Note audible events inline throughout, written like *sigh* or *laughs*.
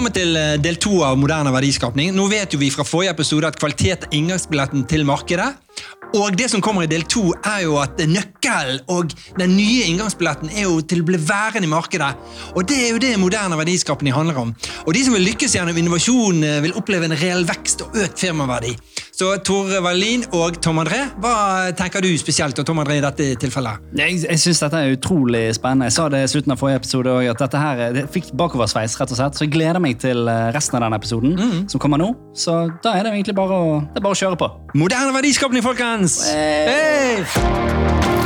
Velkommen til eh, del to av Moderne verdiskapning. Nå vet jo vi fra forrige episode at kvalitet er inngangsbilletten til markedet. Og det som kommer i del to, er jo at nøkkelen og den nye inngangsbilletten er jo til å bli værende i markedet. Og det er jo det moderne verdiskapning handler om. Og de som vil lykkes gjennom innovasjon, eh, vil oppleve en reell vekst og økt firmaverdi. Så Tore Wallin og Tom André, hva tenker du spesielt om Tom André i dette tilfellet? Jeg, jeg synes dette er utrolig spennende. Jeg sa det i slutten av forrige episode også, at dette her det fikk bakoversveis. rett og slett. Så jeg gleder meg til eh, resten av den episoden som kommer nå. Så da er det egentlig bare å, det er bare å kjøre på. Moderne verdiskapning, folkens! Hey!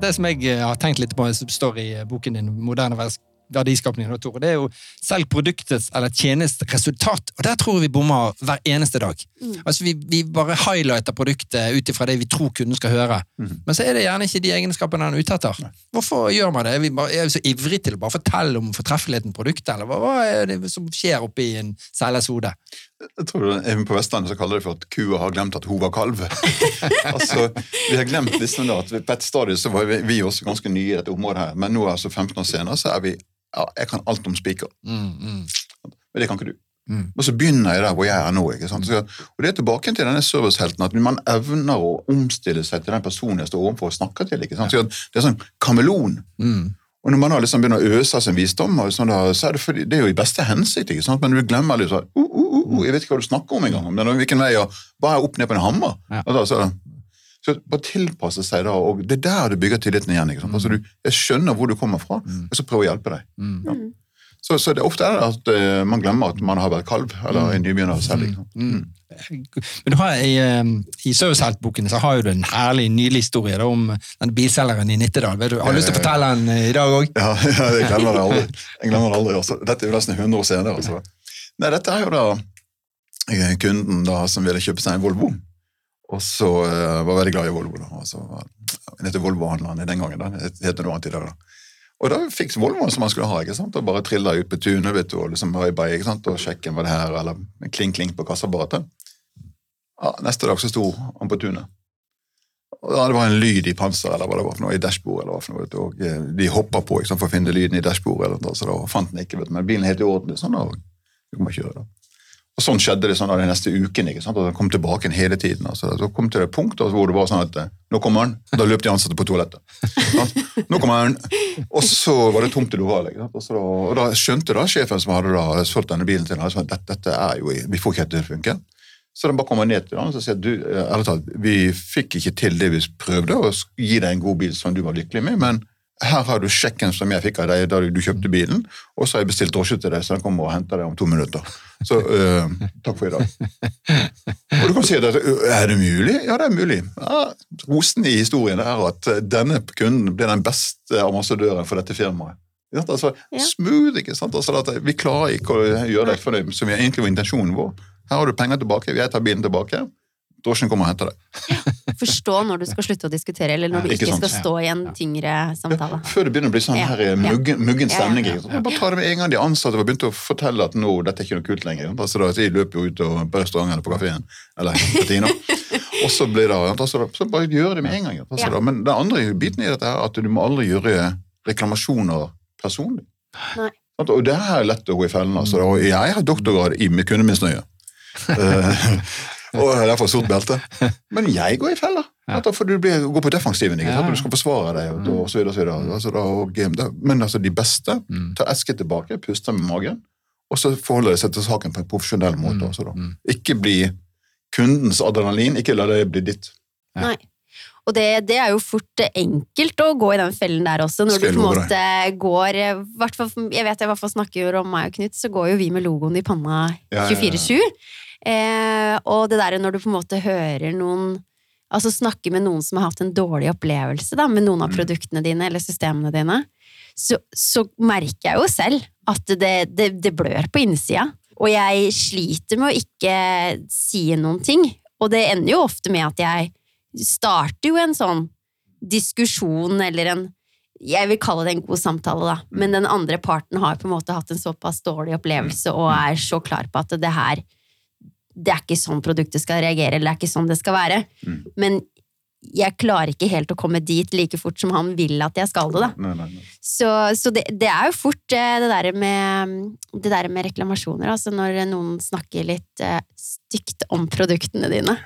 Det som jeg eh, har tenkt litt på, som står i eh, boken din, Moderne verdiskapning, Tore, det er jo selv produktets eller tjenestens resultat. Og der tror jeg vi bommer hver eneste dag. Altså vi, vi bare highlighter produktet ut ifra det vi tror kunden skal høre. Men så er det gjerne ikke de egenskapene han er ute etter. Hvorfor gjør man det? Er vi, bare, er vi så ivrige til å bare fortelle om fortreffeligheten produktet, eller hva, hva er det som skjer oppi en selgers hode? Jeg tror det- Even på Vestlandet så kaller de for at kua har glemt at hun var kalv. *laughs* altså, Vi har glemt liksom da, at på et stadium så var vi, vi også ganske nye i dette området her, men nå altså 15 år senere så er vi ja, Jeg kan alt om spiker, Mm, mm. men det kan ikke du. Mm. Og så begynner jeg der hvor jeg er nå. ikke sant? Så, og det er tilbake til denne servicehelten, at man evner å omstille seg til den personen jeg står overfor og snakker til. ikke sant? Så det er sånn kameleon. Mm. Og når man da liksom begynner å øse av sin visdom, og sånn da, så er det, fordi, det er jo i beste hensikt, ikke sant? men du glemmer litt sånn uh, uh, uh, uh, Jeg vet ikke hva du snakker om engang. Men hvilken vei, og hva er opp ned på en hammer? Ja. Og da, så, så bare tilpasse seg da, og det er der du bygger tilliten igjen. ikke sant? Altså, du, jeg skjønner hvor du kommer fra, og så prøver å hjelpe deg. Mm. Så, så det, ofte er det at eh, man glemmer at man har vært kalv, eller en nybegynner selv. ikke? Mm. Men du har I, eh, i Serviceheltboken så har du en herlig nylig da, om den bilselgeren i Nittedal. Vet du, har du lyst til å fortelle den eh, i dag òg? Ja, *laughs* ja, jeg glemmer det aldri. *laughs* Jeg glemmer det aldri også. Dette er jo nesten 100 år senere. Altså. Nei, dette er jo da eh, kunden da som ville kjøpe seg en Volvo, og så uh, var veldig glad i Volvo. da. Og så, uh, Volvo-handleren den gangen. da. Det heter noe annet i dag. da. Og da fikk Volvoen som han skulle ha, ikke sant? og bare trilla ut på tunet vet du, og liksom bye, ikke sant? og sjekken var det her, eller kling-kling på kassaapparatet. Ja, neste dag så sto han på tunet. Og da, Det var en lyd i panser eller hva det var for noe, i dashbordet. eller hva for noe, vet du, og eh, De hoppa på ikke sant, for å finne lyden i dashbordet, så da fant den ikke. vet du, Men bilen helt i orden. sånn da, du må kjøre da. Og Sånn skjedde det sånn de neste ukene. ikke sant, og Den kom tilbake hele tiden. altså. Så kom til det punktet hvor det var sånn at eh, nå kommer han, da løp de ansatte på toalettet. Nå kommer han, Og så var det tomt i lokalet. Og, da, og da skjønte da sjefen som hadde da solgt denne bilen til ham, at dette, dette er jo, vi får ikke dette til å funke. Så den bare kommer ned til ham og sier du, eh, ærlig talt, vi fikk ikke til det vi prøvde, å gi deg en god bil som du var lykkelig med, men her har du sjekken som jeg fikk av deg da du kjøpte bilen, og så har jeg bestilt drosje til deg, så den kommer og henter deg om to minutter. Så uh, takk for i dag. Og du kan si at er det mulig? Ja, det er mulig. Ja, rosen i historien er at denne kunden ble den beste ambassadøren for dette firmaet. Altså, Ja. Smooth, ikke sant? Altså, vi klarer ikke å gjøre deg fornøyd, som egentlig var intensjonen vår. Her har du penger tilbake, jeg tar bilen tilbake, drosjen kommer og henter deg. Forstå når du skal slutte å diskutere, eller når du Ikke ikke skal stå i en tyngre samtale. Før det begynner å bli sånn her eh, muggen, muggen stemning. ja? Bare ta det med en gang de ansatte var begynt å fortelle at nå, dette er ikke noe kult lenger. Så da, de løper jo ut og, på restauranten eller på kafeen. Eller på Tina. Og så blir det så, så bare gjør det med en gang. Så, Ja. Men den andre biten i dette er at du må aldri gjøre reklamasjoner personlig. Nei. Og det er lett å gå i fellen. Altså, og jeg har doktorgrad i kundemisnøye. *laughs* Og jeg er derfor sort belte. Men jeg går i fella. Ja. For du blir, går på defensiven. Ikke sant? Ja. Du skal forsvare deg. Og, og så videre, og så videre. Altså, da, og, men altså, de beste Mm. tar skritt tilbake, puster med magen, og så forholder de seg til saken på en profesjonell måte. Mm. Også, da. Mm. Ikke bli kundens adrenalin, ikke la det bli ditt. Ja. Nei. Og det, det er jo fort enkelt å gå i den fellen der også, når du på en måte går eh, Jeg vet jeg i hvert fall snakker om meg og Knut, så går jo vi med logoen i panna Ja, ja, ja. 24-7. Eh, og det der når du på en måte hører noen Altså snakker med noen som har hatt en dårlig opplevelse da, med noen av Mm. produktene dine eller systemene dine, så, så merker jeg jo selv at det, det, det blør på innsida. Og jeg sliter med å ikke si noen ting. Og det ender jo ofte med at jeg starter jo en sånn diskusjon eller en Jeg vil kalle det en god samtale, da. Men den andre parten har på en måte hatt en såpass dårlig opplevelse og er så klar på at det her det er ikke sånn produktet skal reagere, eller det er ikke sånn det skal være. Mm. Men jeg klarer ikke helt å komme dit like fort som han vil at jeg skal det. da. Nei, nei, nei. Så, så det, det er jo fort eh, det der med, det der med reklamasjoner, altså når noen snakker litt eh, stygt om produktene dine.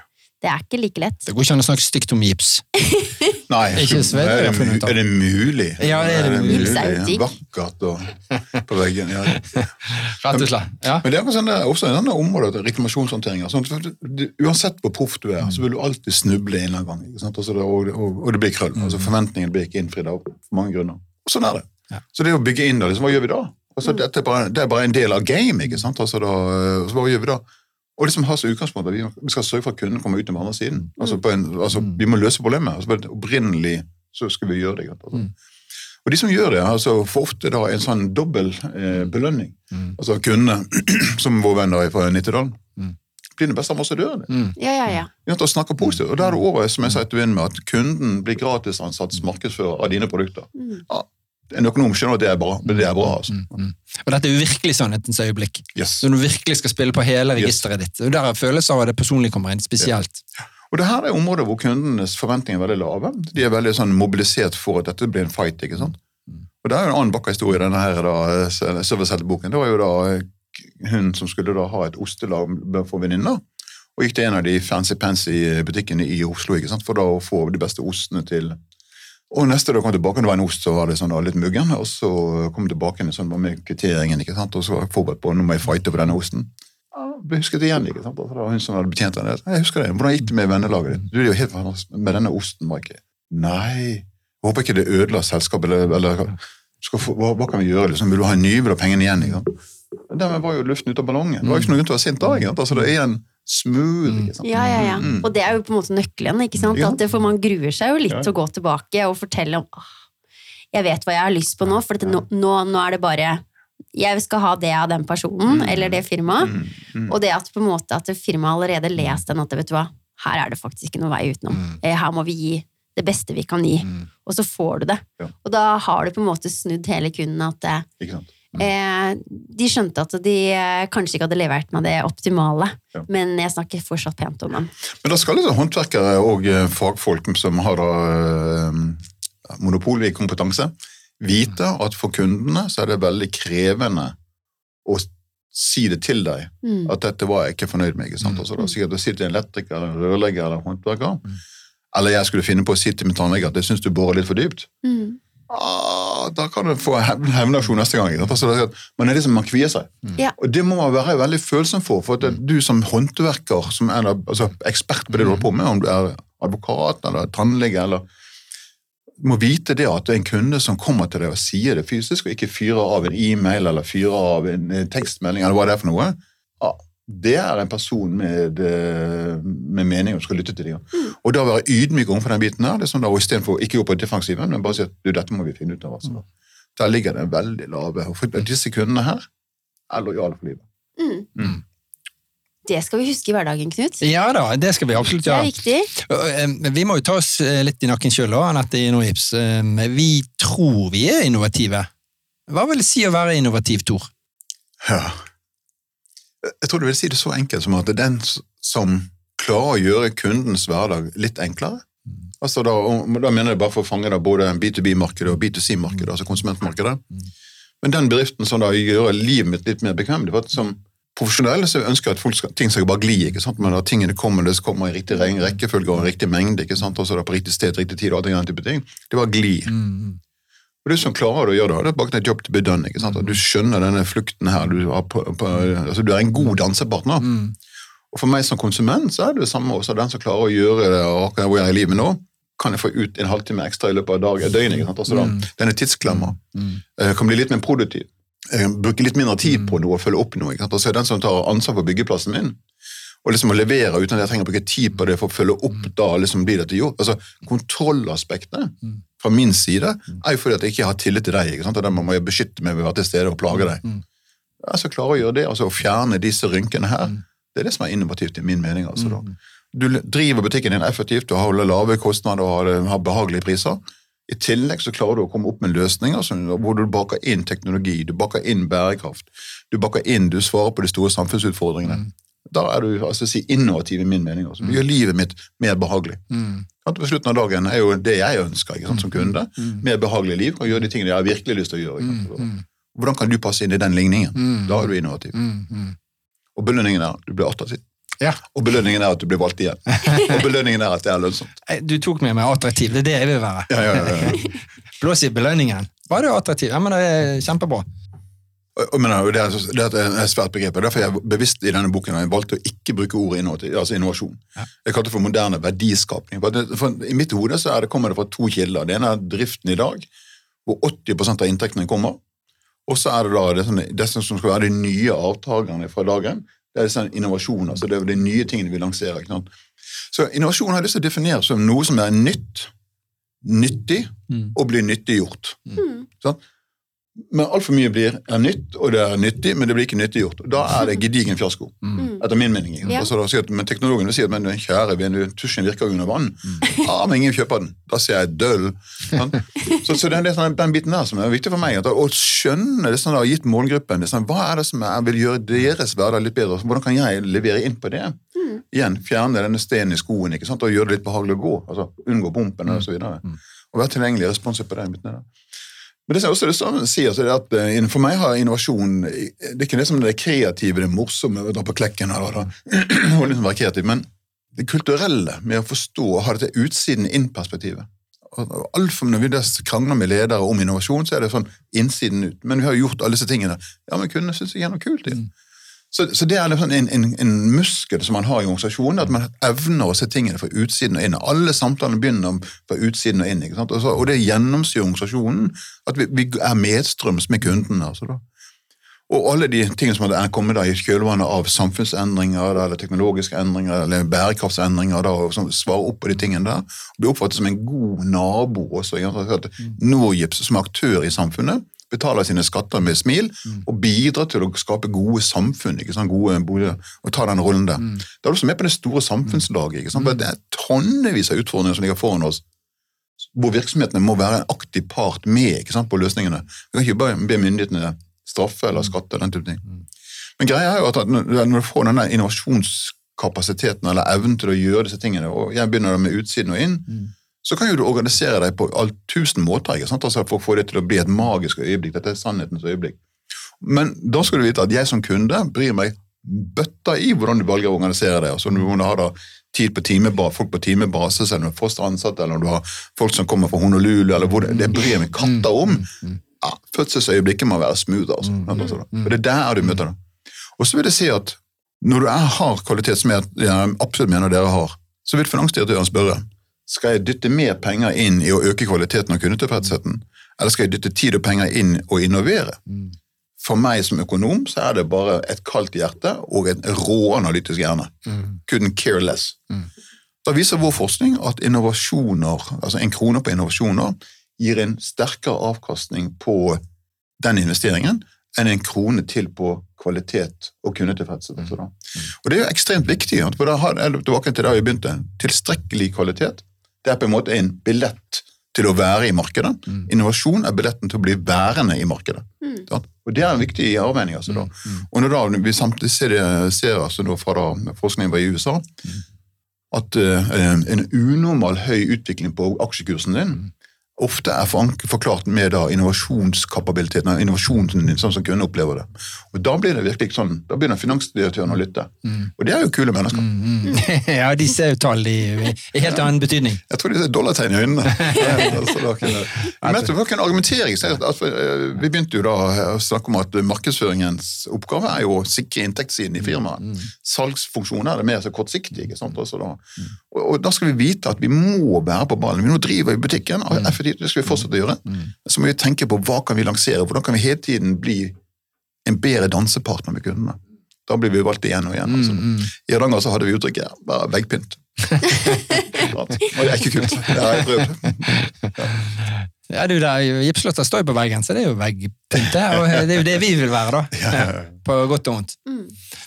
Det er ikke like lett. Det går ikke an å snakke stygt om gips. *laughs* Nei, Ikke svært, er, det, er det mulig? Ja, det er det mulig. Gips er jo digg. Vakkert og *laughs* på veggen. Ja. Rett og slett. Ja. Men det er sånn, det er også en denne området reklamasjonshåndtering. Sånn, for du- du- uansett hvor proff du er, så vil du alltid snuble en eller annen gang. Altså det, og, og, og det blir krøll. Altså Forventningene blir ikke innfridd av for mange grunner. Og sånn er det. Ja. Så det å bygge inn da, liksom, hva gjør vi da? Altså, dette er bare, det er bare en del av game. ikke sant? Altså, da, så hva gjør vi da? Og liksom ha som utgangspunkt at vi, vi skal sørge for at kunden kommer ut den andre siden. Altså, på en, altså, vi må løse problemet. Altså, på et opprinnelig så skal vi gjøre det. Altså. Altså. Og de som gjør det, altså, får ofte da en sånn dobbel eh, belønning. Altså kundene, *clears throat* som vår venn fra Nittedalen, blir den beste ambassadøren. Mm. Ja, ja, ja. Vi å snakke positivt. Og da er det over som jeg sa etter med at kunden blir gratisansatt markedsfører av dine produkter. Mm. Ja, en økonom skjønner at det er bra, men det er bra. altså. Og dette er jo virkelig sannhetens øyeblikk. Yes. Når du virkelig skal spille på hele registeret ditt. Og Der er følelser av det personlige kommer inn spesielt. Og det her er områder hvor kundenes forventninger er veldig lave. De er veldig sånn mobilisert for at dette blir en fight. ikke sant? Og det er jo en annen vakker historie i denne her da, Silverset-boken. Det var jo da eh, hun som skulle da ha et ostelag for venninner. Og gikk til en av de fancy-pansy butikkene i Oslo ikke sant? for da å få de beste ostene til Og neste da kom jeg tilbake, det var en ost, så var det sånn litt muggen. Og så kom jeg tilbake sånn, med kvitteringen, ikke sant? og så var jeg forberedt på nå må jeg fighte for denne osten. Ja, ble husket igjen, ikke sant? For det var hun som hadde betjent den. Jeg husker det. Hvordan gikk det med vennelaget ditt? Du er jo helt fantastisk med denne osten, Mike. Nei, jeg håper ikke det ødela selskapet, eller, eller skal hva, hva kan vi gjøre? Liksom? Vil du ha en ny, vil du ha pengene igjen? Ikke sant? Dermed var jo luften ute av ballongen. Det var ikke noe grunn til å være sint da. Ikke sant? Altså, det er en smooth, ikke sant? Ja, ja, ja. Mm. Og det er jo på en måte nøkkelen. ikke sant? Ja. At det, for man gruer seg jo litt Ja. til å gå tilbake og fortelle om «Åh, Jeg vet hva jeg har lyst på nå, for dette, nå, nå, nå er det bare Jeg skal ha det av den personen eller det firmaet. Mm, mm. Og det at på en måte at firmaet allerede lest den at vet du hva, her er det faktisk ikke noen vei utenom. Eh, Her må vi gi det beste vi kan gi. Og så får du det. Ja. Og da har du på en måte snudd hele kunden at eh, Ikke sant? Eh, de skjønte at de eh, kanskje ikke hadde levert meg det optimale, Ja. men jeg snakker fortsatt pent om dem. Men da skal liksom håndverkere og eh, fagfolk som har da eh, monopol i kompetanse, vite at for kundene så er det veldig krevende å si det til deg, Mm. at dette var jeg ikke fornøyd med. ikke sant? Altså, da sikkert å si til en elektriker, eller en rørlegger eller håndverker, eller jeg skulle finne på å si til min tannlege at jeg syns du borer litt for dypt. Mm. Ah, da kan du få hevn- hevnaksjon neste gang. Altså, man er liksom, man kvier seg. Ja. Og det må man være veldig følsom for. For at det, du som håndverker, som er altså, ekspert på det du holder på med, om du er advokat eller tannlege eller må vite det at det er en kunde som kommer til deg og sier det fysisk, og ikke fyrer av en e-mail eller fyrer av en eh, tekstmelding eller hva det er for noe. Det er en person med, eh, med mening og skal lytte til dem. Og da være ydmyk overfor den biten her, det er sånn da, og istedenfor ikke gå på defensiven, men bare si at du, dette må vi finne ut av. Altså. Der ligger det veldig lave. Og for disse kundene her er lojale for livet. Mm. Mm. Det skal vi huske i hverdagen, Knut. Ja da, det skal vi absolutt Det er gjøre. viktig. Eh, Vi må jo ta oss eh, litt i nakken sjøl, Anette i Innohips. Eh, Vi tror vi er innovative. Hva vil det si å være innovativ, Tor? Ja. Jeg tror du vil si det så enkelt som at det er den som klarer å gjøre kundens hverdag litt enklere. Altså da, da mener jeg bare for å fange da både B2B-markedet og B2C-markedet, altså konsumentmarkedet. Men den bedriften som da gjør livet mitt litt mer bekvemt, for at som profesjonell så ønsker jeg at folk skal, ting skal bare gli, ikke sant? men at tingene kommer, det kommer i riktig rekkefølge og i riktig mengde, ikke sant? Altså da på riktig sted, riktig tid og alt den type ting. Det bare glir. Og du som klarer å gjøre det, det er bare en jobb to be done. ikke sant? At du skjønner denne flukten her. Du, har på, på, altså du er en god dansepartner. Og for meg som konsument så er det det samme også. Den som klarer å gjøre det akkurat hvor jeg er i livet nå, kan jeg få ut en halvtime ekstra i løpet av dag, døgnet. ikke sant? Altså da, Denne tidsklemma eh, kan bli litt mer produktiv. Eh, Bruke litt mindre tid på noe og følge opp noe. ikke sant? Altså Den som tar ansvar for byggeplassen min, og liksom å levere uten at jeg trenger å bruke tid på det for å følge opp da liksom blir dette gjort. Altså Kontrollaspektet fra min side er jo fordi at jeg ikke har tillit til deg. ikke sant? Og den må jeg beskytte meg ved å være til stede og plage deg. Altså klare å gjøre det, altså å fjerne disse rynkene her, det er det som er innovativt i min mening. altså da. Du driver butikken din effektivt, du holder lave kostnader og har, har behagelige priser. I tillegg så klarer du å komme opp med løsninger altså, hvor du baker inn teknologi, du baker inn bærekraft, du baker inn, du svarer på de store samfunnsutfordringene. Da er du altså, si, innovativ i min mening. Også. Du gjør livet mitt mer behagelig. Mm. På slutten av dagen er jo det jeg ønsker sant, som kunde. Mer behagelig liv og gjøre de tingene jeg har virkelig lyst til å gjøre. Sant? Hvordan kan du passe inn i den ligningen? Da er du innovativ. Mm. Mm. Og belønningen er at du blir attraktiv. Ja. Og belønningen er at du blir valgt igjen. Og belønningen er at det er lønnsomt. Du tok med meg attraktiv. Det er det jeg vil være. Ja, ja, ja, ja. *laughs* Blås i belønningen. Var du attraktiv? Ja, men det er kjempebra. Men, det, er, det er et svært begrep. og Derfor er jeg bevisst i denne boken jeg valgte å ikke bruke ordet innovativ, altså innovasjon. Jeg kalte det for moderne verdiskapning. For det, for I mitt hode så er det, kommer det fra to kilder. Det ene er driften i dag, hvor 80% av inntektene kommer. Og så er det da det, som, det som skal være de nye avtakerne fra dagen. Det er sånn innovasjon, altså det er de nye tingene vi lanserer. ikke sant? Så innovasjon har jeg lyst til å definere som noe som er nytt, nyttig og blir nyttiggjort. Sant? Men altfor mye blir er nytt, og det er nyttig, men det blir ikke nyttiggjort. Da er det gedigen fiasko, etter min mening. Ja. Altså, da sier men teknologen vil si at men, kjære vene, tusjen virker under vann. Ja, men ingen kjøper den. Da sier jeg døll. Sant? Så, så det er det, sånn, den biten der som er viktig for meg. At, å skjønne det som har gitt målgruppen, det sånn, hva er det som er, vil gjøre deres hverdag litt bedre? Hvordan kan jeg levere inn på det? Igjen, fjerne denne steinen i skoen ikke sant? og gjøre det litt behagelig å gå. altså Unngå pumpen og så videre. Og være tilgjengelig og responsiv på den biten der. Men det som jeg også lyst til å si, altså, at eh, innenfor meg har innovasjon Det er ikke det som det kreative, det morsomme, å dra på klekken eller, da, og *clears throat* liksom være kreativ, men det kulturelle med å forstå og ha dette utsiden-inn-perspektivet. Når vi krangler med ledere om innovasjon, så er det sånn innsiden ut. Men vi har jo gjort alle disse tingene. Ja, men kundene syns det er noe kult. Ja. Så, så det er liksom en, en, en muskel som man har i organisasjonen, at man evner å se tingene fra utsiden og inn. Alle samtalene begynner fra utsiden og inn. Og, så, og det gjennomsyrer organisasjonen, at vi, vi er medstrøms med kundene. altså da. Og alle de tingene som er kommet da i kjølvannet av samfunnsendringer, da, eller teknologiske endringer, eller bærekraftsendringer, da, og som svarer opp på de tingene der, og blir oppfattet som en god nabo også. At Norgips som aktør i samfunnet betaler sine skatter med smil, og bidrar til å skape gode samfunn, ikke sant? gode boliger, og ta den rollen der. Da er du også med på det store samfunnslaget. ikke sant? For Det er tonnevis av utfordringer som ligger foran oss, hvor virksomhetene må være en aktiv part med ikke sant, på løsningene. Vi kan ikke bare be myndighetene straffe eller skatte den type ting. Men greia er jo at når når du får denne innovasjonskapasiteten eller evnen til å gjøre disse tingene, og jeg begynner med utsiden og inn, så kan jo du organisere deg på all tusen måter ikke sant? Altså for å få det til å bli et magisk øyeblikk. Dette er sannhetens øyeblikk. Men da skal du vite at jeg som kunde bryr meg bøtta i hvordan du velger å organisere deg. Altså, om du har da tid på timeba, folk på timebasis, eller om du fast ansatt, eller om du har folk som kommer fra Honolulu, eller hvor det, det bryr meg katta om. Ja, fødselsøyeblikket må være smooth. altså. altså da. For det er der du møter det. Og så vil jeg si at når du er, har kvalitet, som jeg, jeg absolutt mener dere har, så vil finansdirektøren spørre skal jeg dytte mer penger inn i å øke kvaliteten og kundetilfredsheten, eller skal jeg dytte tid og penger inn og innovere? For meg som økonom så er det bare et kaldt hjerte og en rå analytisk hjerne. Couldn't care less. Da viser vår forskning at innovasjoner, altså en krone på innovasjoner gir en sterkere avkastning på den investeringen enn en krone til på kvalitet og kundetilfredshet. Mm. Og det er jo ekstremt viktig, for da har, tilbake til der vi begynte, tilstrekkelig kvalitet. Det er på en måte en billett til å være i markedet. Innovasjon er billetten til å bli værende i markedet. Sant? Og Det er en viktig avveining. altså da. Og når da vi samtidig ser, ser altså da fra da forskningen var i USA, at uh, en unormal høy utvikling på aksjekursen din ofte er forklart med da innovasjonskapabiliteten, og innovasjonen din, sånn som kunden opplever det. Og Da blir det virkelig sånn, da begynner finansdirektøren å lytte. Og det er jo kule mennesker. *laughs* ja, de ser jo tall i, i helt annen betydning. Jeg tror de ser dollartegn i øynene. *laughs* Altså, Men vet var? Så at- at, eh, Vi begynte jo da å snakke om at markedsføringens oppgave er jo å sikre inntektssiden i firmaet. Salgsfunksjoner er det mer så kortsiktig. ikke sant? Også da. Og, og da skal vi vite at vi må være på ballen. Vi nå driver i butikken, og effektivt, det skal vi fortsette å gjøre. Så må vi tenke på hva kan vi lansere, hvordan kan vi hele tiden bli en bedre dansepartner med kundene. Da blir vi valgt igjen og igjen. Altså. I Hardanger så hadde vi uttrykket bare veggpynt. *laughs* Og det er ikke kult. Det har jeg prøvd. Ja, *laughs* det jo der Gipsslåtter står jo på veggen, så det er jo veggpynte. Og det er jo det vi vil være, da. Ja, *laughs* ja, ja. På godt og vondt. Mm.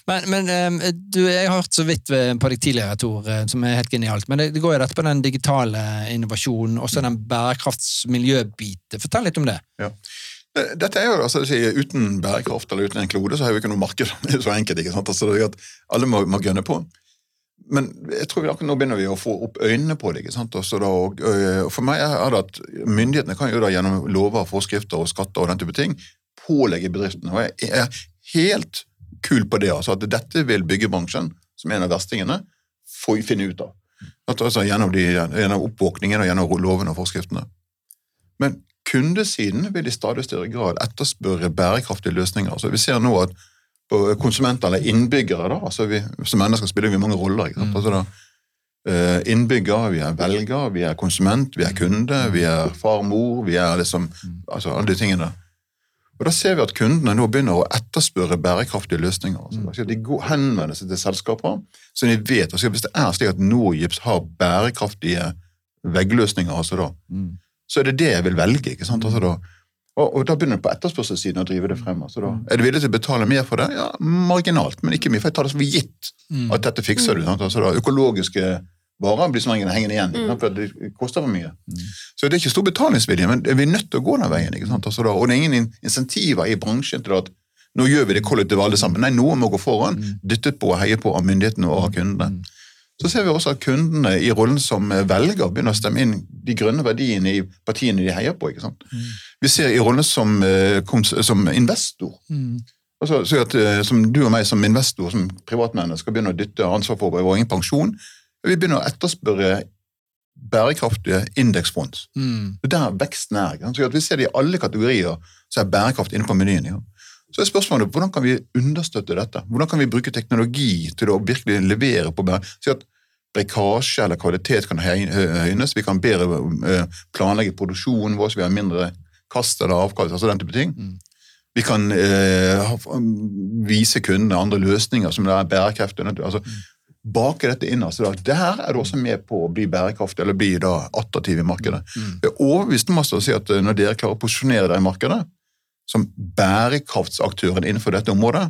Men, men eh, du, jeg har hørt så vidt på deg tidligere, Tor, eh, som er helt genialt. Men det, det går jo dette på den digitale innovasjonen, også den bærekraftsmiljøbiten. Fortell litt om det. Ja. Eh, Dette er jo, altså, sier, Uten bærekraft eller uten en klode, så har vi ikke noe marked. *laughs* Det er så enkelt, ikke sant? Altså, det er at Alle må, må gønne på. Men jeg tror vi akkurat nå begynner vi å få opp øynene på det. ikke sant? Da, og, øh, og For meg er det at myndighetene kan jo da gjennom lover, forskrifter og skatter og den type ting pålegge bedriftene. Og jeg er helt kul på det. altså At dette vil byggebransjen, som er en av verstingene, få finne ut av. At, altså, gjennom, de, gjennom oppvåkningen og gjennom lovene og forskriftene. Men kundesiden vil i stadig større grad etterspørre bærekraftige løsninger. Så vi ser nå at konsumenter eller innbyggere, da, altså vi, som mennesker spiller vi mange roller. sant? Altså da, eh, innbygger, vi er velger, vi er konsument, vi er kunde, vi er far, mor, vi er liksom altså alle de tingene. Og Da ser vi at kundene nå begynner å etterspørre bærekraftige løsninger. Altså, de henvender seg til selskaper så de vet altså, Hvis det er slik at Norgips har bærekraftige veggløsninger, altså da, så er det det jeg vil velge. ikke sant? Altså da, og, og da begynner du på etterspørselssiden å drive det frem. altså da. Er du villig til å betale mer for det? Ja, Marginalt, men ikke mye. For jeg tar det som gitt at dette fikser du. Altså da, Økologiske varer blir som regel hengende igjen, Mm. for det koster for mye. Så det er ikke stor betalingsvilje, men vi er nødt til å gå den veien. ikke sant? Altså og det er ingen in- insentiver i bransjen til at nå gjør vi det kollektivt alle sammen. Nei, noen må gå foran, dyttet på og heie på av myndighetene og av kundene. Så ser vi også at kundene i rollen som velger begynner å stemme inn de grønne verdiene i partiene de heier på. ikke sant? Vi ser i rollen som, eh, som investor. Altså, så at, eh, som du og meg som investor, som privatmennesker, begynner å dytte ansvar for vår egen pensjon. Vi begynner å etterspørre bærekraftige indeksfond. Mm. Det er der veksten er. ikke sant? Så at vi ser det i alle kategorier, så er bærekraft inne på menyen. Ja. Så er spørsmålet hvordan kan vi understøtte dette? Hvordan kan vi bruke teknologi til å virkelig levere på? Si at brekkasje eller kvalitet kan høynes, vi kan bedre planlegge produksjonen vår, så vi har mindre kast eller avkast, altså den type ting. Vi kan eh, vise kundene andre løsninger som er bærekraftige. Altså, bake dette inn. altså da, Der er du også med på å bli bærekraftig, eller bli da attraktiv i markedet. Jeg er overbevist om altså å si at når dere klarer å posisjonere dere i markedet som bærekraftsaktøren innenfor dette området,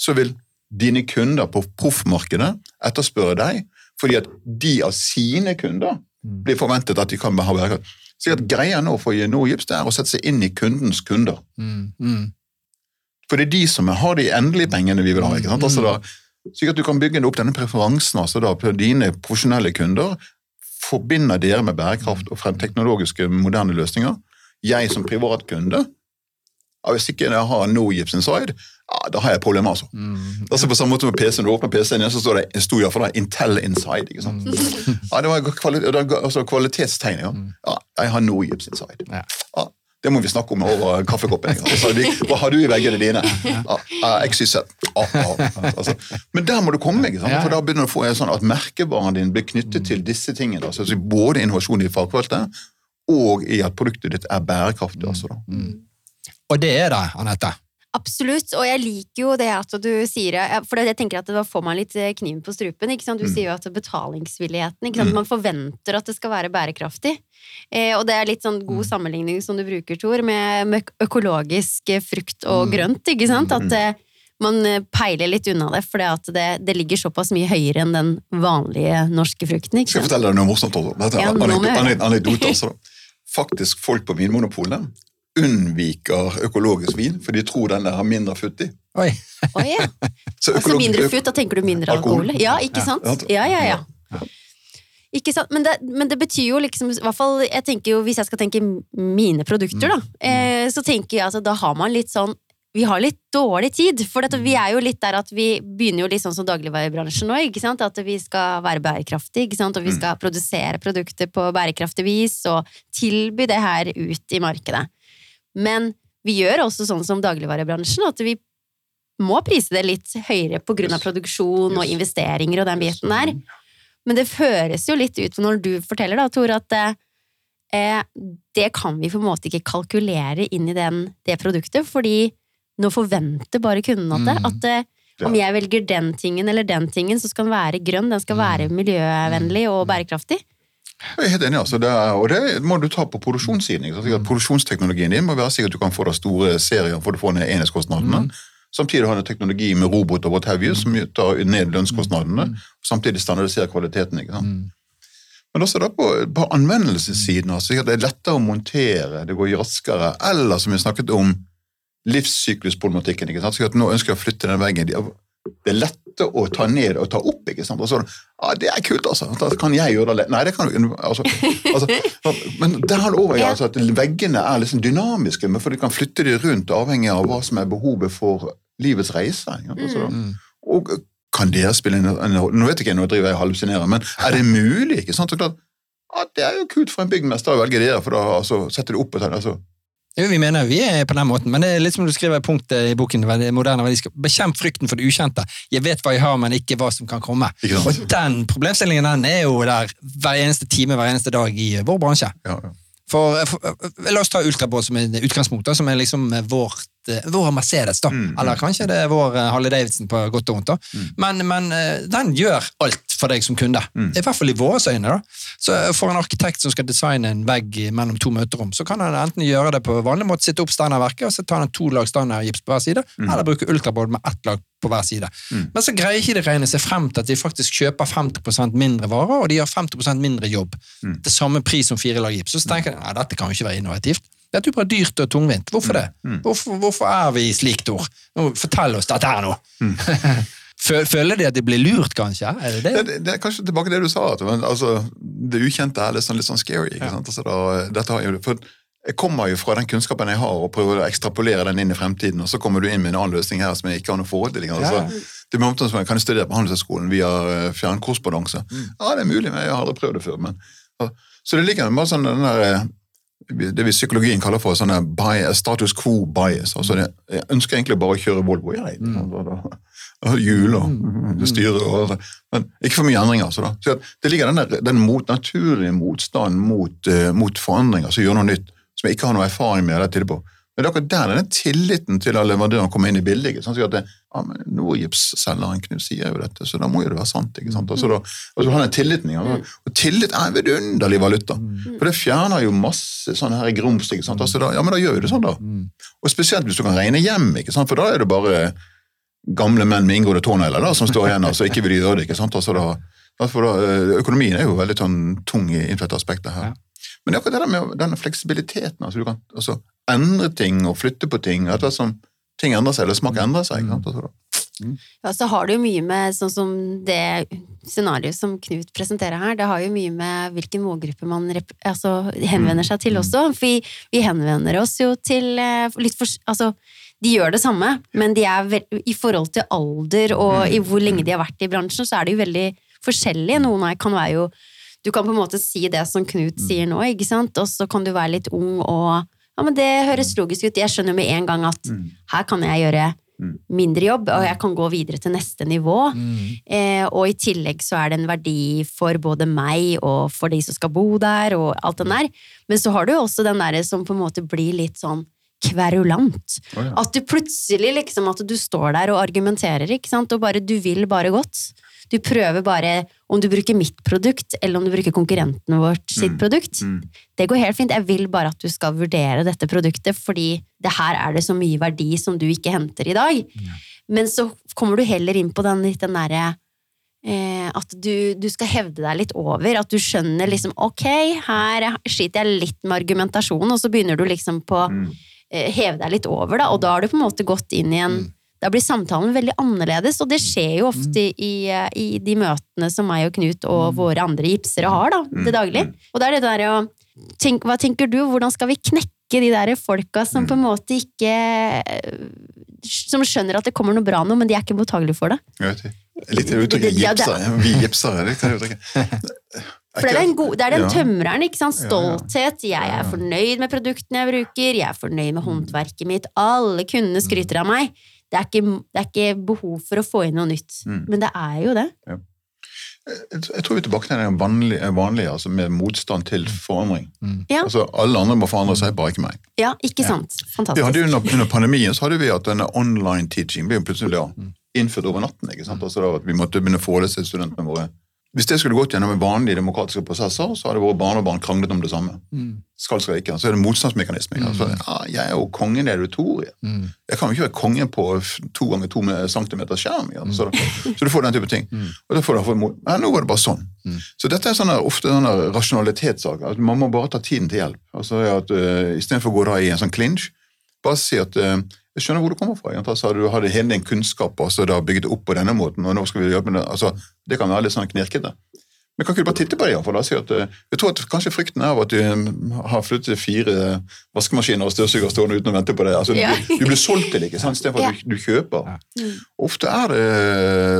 så vil dine kunder på proffmarkedet etterspørre deg, fordi at de av sine kunder blir forventet at de kan ha bærekraft. Så at greia nå for Geno det er å sette seg inn i kundens kunder. Mm. Mm. For det er de som har de endelige pengene vi vil ha. ikke sant? Altså da, slik at du kan bygge opp denne preferansen altså da, på dine profesjonelle kunder. Forbinder dere med bærekraft og frem teknologiske, moderne løsninger. Jeg som privatkunde ja, Hvis ikke jeg har no gips inside, ja, da har jeg problemer. altså. Altså På samme måte med PC, Når du åpner PC-en, så står det sto i hvert fall der Intel inside. ikke sant? Ja, Det var kvali altså kvalitetstegn. Ja. ja, jeg har no gips inside. Ja. Ja, det må vi snakke om over kaffekoppen. Altså, vi- hva har du i veggene dine? Ja, ja, XYZ. Ja, ja, altså. Men der må du komme, ikke sant? For da begynner du å få sånn at merkevaren din blir knyttet til disse tingene. Altså, både innovasjon i fagfeltet og i at produktet ditt er bærekraftig. altså da. Og det er det, Anette. Absolutt, og jeg liker jo det at du sier for jeg tenker at da får man litt eh, kniven på strupen. ikke sant? Du sier jo at betalingsvilligheten, ikke sant? man forventer at det skal være bærekraftig. Eh, og det er litt sånn god sammenligning som du bruker, Tor, med, med økologisk eh, frukt og grønt. ikke sant? At eh, man eh, peiler litt unna det, for det, det ligger såpass mye høyere enn den vanlige norske frukten. ikke Skal jeg fortelle deg noe morsomt anekdote altså. Faktisk folk på Vinmonopolet unnviker økologisk vin, for de tror den der har mindre futt i. Oi. Oi, ja. *laughs* Så Altså mindre futt, da tenker du mindre Alkohol. alkohol? Ja, ikke sant? Ja, ja, ja. Ikke sant? Men det, men det betyr jo liksom, i hvert fall, jeg tenker jo, hvis jeg skal tenke mine produkter, da, eh, så tenker jeg altså, da har man litt sånn vi har litt dårlig tid, for dette, vi er jo litt der at vi begynner jo litt sånn som dagligvarebransjen nå, ikke sant? At vi skal være bærekraftige, ikke sant? Og vi skal produsere produkter på bærekraftig vis og tilby det her ut i markedet. Men vi gjør også sånn som dagligvarebransjen, at vi må prise det litt høyere på grunn av Yes. produksjon og investeringer og den biten der. Men det høres jo litt ut når du forteller da, Tor, at eh, det kan vi på en måte ikke kalkulere inn i den, det produktet, fordi nå forventer bare kunden at det. Mm. At eh, om jeg velger den tingen eller den tingen, så skal den være grønn, den skal være miljøvennlig og bærekraftig. Jeg er helt enig, altså. Det er, og det må du ta på produksjonssiden. Ikke? at Produksjonsteknologien din må være sikker at du kan få da store serier for å få ned enhetskostnadene. Samtidig har du teknologi med robot og what have you, som tar ned lønnskostnadene. Samtidig standardiserer kvaliteten. ikke sant? Men også da på, på anvendelsessiden. Altså, det er lettere å montere, det går raskere. Eller som vi snakket om, livssyklusproblematikken. ikke sant? Så at nå ønsker jeg å flytte den veggen. De- Det lette å ta ned og ta opp. ikke sant? Og så, ja, Det er kult, altså. Da kan jeg gjøre det. Nei, det kan du altså, altså, *laughs* Men der har over Ja. altså, at veggene er liksom dynamiske, men for du kan flytte de rundt avhengig av hva som er behovet for livets reise. Ja. Altså, Mm. og kan det spille en, en Nå vet ikke jeg, nå driver jeg og hallusinerer, men er det mulig? ikke sant? Så klart, ja, Det er jo kult for en byggmester å velge det, for da altså, setter du opp og tar altså, Jo, vi mener vi er på den måten, men det er litt som du skriver i punktet i boken, moderne verdiskap. Bekjemp frykten for det ukjente. Jeg vet hva jeg har, men ikke hva som kan komme. Og den problemstillingen den er jo der hver eneste time, hver eneste dag i vår bransje. ja, ja. For, for La oss ta Ultrabåt som er utgangspunkt, da, som er liksom vårt, eh, vår Mercedes. da. Mm, mm. Eller kanskje det er vår eh, Harley Davidson på godt og vondt. da. Men, men eh, den gjør alt for deg som kunde. Mm. I hvert fall i våre øyne. da. Så eh, For en arkitekt som skal designe en vegg mellom to møterom, så kan han enten gjøre det på vanlig måte, sitte opp standardverket, og så tar en to lag standardgips på hver side, eller bruke ultraboard med ett lag på hver side. Mm. Men så greier ikke de regne seg frem til at de faktisk kjøper 50% mindre varer, og de gjør 50% mindre jobb Mm. til samme pris som fire lag gips. Så tenker de nei, dette kan jo ikke være innovativt. Dette er jo bare dyrt og tungvint. Hvorfor det? Mm. Hvorfor, hvorfor er vi slik, Tor? Fortell oss dette her nå. Mm. *laughs* Føler de at de blir lurt, kanskje? Er det Det, det? det, det er kanskje tilbake til det du sa, at men, altså, det ukjente er litt sånn, litt sånn scary. sant? Altså, da, for jeg kommer jo fra den kunnskapen jeg har, og prøver å ekstrapolere den inn i fremtiden, og så kommer du inn med en annen løsning her som jeg ikke har noe forhold til. Altså. Ja. Det er som jeg kan studere på Handelshøyskolen via fjernkorrespondanse? Mm. Ja, det er mulig, men jeg har aldri prøvd det før. Men, ja. så det ligger bare sånn den der, eh, det vi psykologien kaller for sånne bias, status quo bias. altså det, Jeg ønsker egentlig bare å kjøre Volvo. Jeg, og da- og hjul og styre og Men ikke for mye endringer. altså da. Så det ligger den, der, den mot, naturlige motstanden mot, uh, mot forandringer som gjør noe nytt, som jeg ikke har noe erfaring med. eller tidligere på. Men det er akkurat der denne tilliten til at leverandøren kommer inn i bildet. ikke sant? Så at det, ja, men Nordgips-selgeren Knut sier jo dette, så da må jo det være sant. ikke sant? Altså, da, altså han er tilliten, ikke? Og tillit er en vidunderlig valuta. For det fjerner jo masse sånn her i grums. ikke sant? Altså, da, ja, men da gjør vi det sånn, da. Og spesielt hvis du kan regne hjem, ikke sant? for da er det bare gamle menn med inngående tånegler som står igjen, altså ikke vil gjøre det. ikke sant? Altså, da, for da, eh, økonomien er jo veldig sånn tung i innflytte aspekter her. Ja. Men det er akkurat det der med denne fleksibiliteten. altså Du kan altså, endre ting og flytte på ting etter hvert som ting endrer seg, eller smak endrer seg. Altså. Ja, så har det jo mye med sånn som det scenarioet som Knut presenterer her, det har jo mye med hvilken målgruppe man altså, henvender seg til også. For vi, vi henvender oss jo til eh, litt for Altså, de gjør det samme, men de er i forhold til alder og i hvor lenge de har vært i bransjen, så er de jo veldig forskjellige. Noen av kan være jo Du kan på en måte si det som Knut sier nå, ikke sant, og så kan du være litt ung og Ja, men det høres logisk ut. Jeg skjønner med en gang at her kan jeg gjøre mindre jobb, og jeg kan gå videre til neste nivå. Eh, og i tillegg så er det en verdi for både meg og for de som skal bo der, og alt den der. Men så har du jo også den derre som på en måte blir litt sånn kverulant. Oh, ja. At du plutselig liksom at du står der og argumenterer, ikke sant, og bare du vil bare godt. Du prøver bare om du bruker mitt produkt, eller om du bruker konkurrenten vårt sitt produkt. Mm. Det går helt fint. Jeg vil bare at du skal vurdere dette produktet, fordi det her er det så mye verdi som du ikke henter i dag. Men så kommer du heller inn på den, den derre eh, At du, du skal hevde deg litt over. At du skjønner liksom Ok, her sliter jeg litt med argumentasjonen, og så begynner du liksom på Mm. eh, heve deg litt over, da, og da har du på en måte gått inn i en Da blir samtalen veldig annerledes, og det skjer jo ofte i, eh, i de møtene som meg og Knut og våre andre gipsere har da, til daglig. Og da er det der å tenk, Hva tenker du, hvordan skal vi knekke de der folka som på en måte ikke Som skjønner at det kommer noe bra nå, men de er ikke mottagelige for det? Jeg vet ikke. Litt uttrykket gipser. det-. Vi gipsere, det kan jeg uttrykke. *laughs* For det er den, gode, det er den Ja. tømreren, ikke sant? Stolthet. Jeg er fornøyd med produktene jeg bruker, jeg er fornøyd med håndverket mitt. Alle kundene skryter av meg. Det er ikke, det er ikke behov for å få inn noe nytt. Mm. Men det er jo det. Jeg jeg tror vi er tilbake til det vanlige, vanlige altså med motstand til forandring. Ja. Altså, Alle andre må forandre seg, bare ikke meg. Ja, ikke sant? Vi Fantastisk. hadde jo under, under pandemien så hadde vi at denne online teaching ble jo plutselig da, innført over natten. ikke sant? Altså da at Vi måtte begynne å forelese til studentene våre. Hvis det skulle gått gjennom vanlige demokratiske prosesser, så hadde våre barn og barn kranglet om det samme. Skal, skal ikke. Så er det motstandsmekanisme. Mm. Altså, ja, jeg er jo kongen i auditoriet. Jeg kan jo ikke være kongen på to ganger to centimeter skjerm. Ja. Så, da- så du får den type ting. Og da får du, ja, nå var det bare sånn. Så dette er sånne, ofte sånne rasjonalitetssaker. at Man må bare ta tiden til hjelp. Altså at uh, Istedenfor å gå da i en sånn clinch, bare si at uh, jeg skjønner hvor du kommer fra. Altså, du hadde hele din kunnskap og så da bygget det opp på denne måten, og nå skal vi jobbe med det. Altså, det kan være litt sånn knirkete. Men kan ikke du bare titte på det? i da? Si at, uh, jeg tror at kanskje frykten er av at du um, har flyttet fire vaskemaskiner og støvsuger stående uten å vente på det. Altså, Ja. du, du blir solgt til det, ikke sant? istedenfor at du, du kjøper. Ofte er det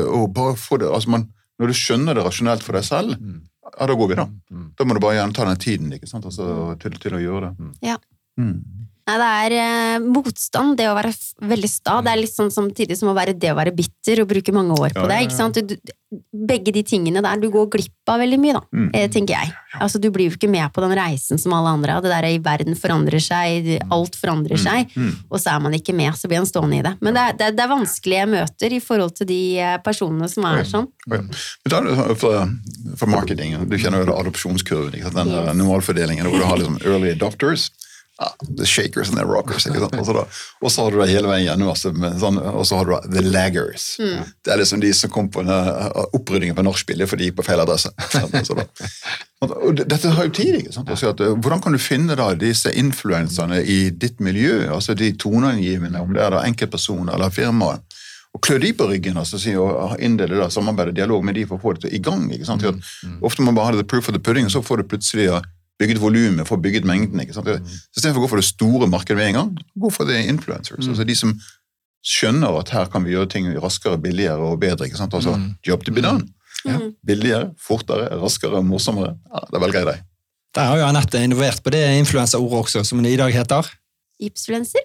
å bare få det altså man, Når du skjønner det rasjonelt for deg selv, ja, da går vi, da. Da må du bare gjerne ta den tiden ikke sant? Altså, til, til å gjøre det. Ja. Mm. Nei, det er eh, motstand, det å være f- veldig sta. Det er litt sånn samtidig som å være det å være bitter og bruke mange år på Ja, det. ja, ikke sant? Du, du- begge de tingene der, du går glipp av veldig mye, da, Mm. eh, tenker jeg. Altså, du blir jo ikke med på den reisen som alle andre. Det der i verden forandrer seg, alt forandrer seg, Mm. og så er man ikke med, så blir man stående i det. Men det er, det er, det er vanskelige møter i forhold til de eh, personene som er sånn. Ja. Men ta det sånn marketing. Du kjenner jo det adopsjonskurven. Ikke sant? Den der normalfordelingen hvor du har liksom early adopters. Ja, the shakers and the rockers. Ikke sant? Og så, da, og så har du det hele veien gjennom, altså, sånn, og så har du da the laggers. Det er liksom de som kom på denne oppryddingen på nachspielet fordi de gikk på feil adresse. *laughs* Altså, da. Og dette har jo tid. ikke sant? Altså, at, eh, hvordan kan du finne da disse influenserne i ditt miljø? altså De toneangivende, om det er da enkeltpersoner eller firmaer. Og klø de på ryggen altså, og inndele da, samarbeid og dialog med de for å få det til i gang. ikke sant? At Ofte må man bare ha the proof of the pudding, og så får du plutselig ja, bygget volumet, få bygget mengden. ikke sant? Så Istedenfor å gå for det store markedet med en gang, gå for det influencers. altså De som skjønner at her kan vi gjøre ting raskere, billigere og bedre. ikke sant? Altså, Job to be done. Mm. Billigere, fortere, raskere, morsommere. Ja, Da velger jeg deg. Der har jo Anette innovert på det influenserordet også, som det i dag heter. Gipsfluenser?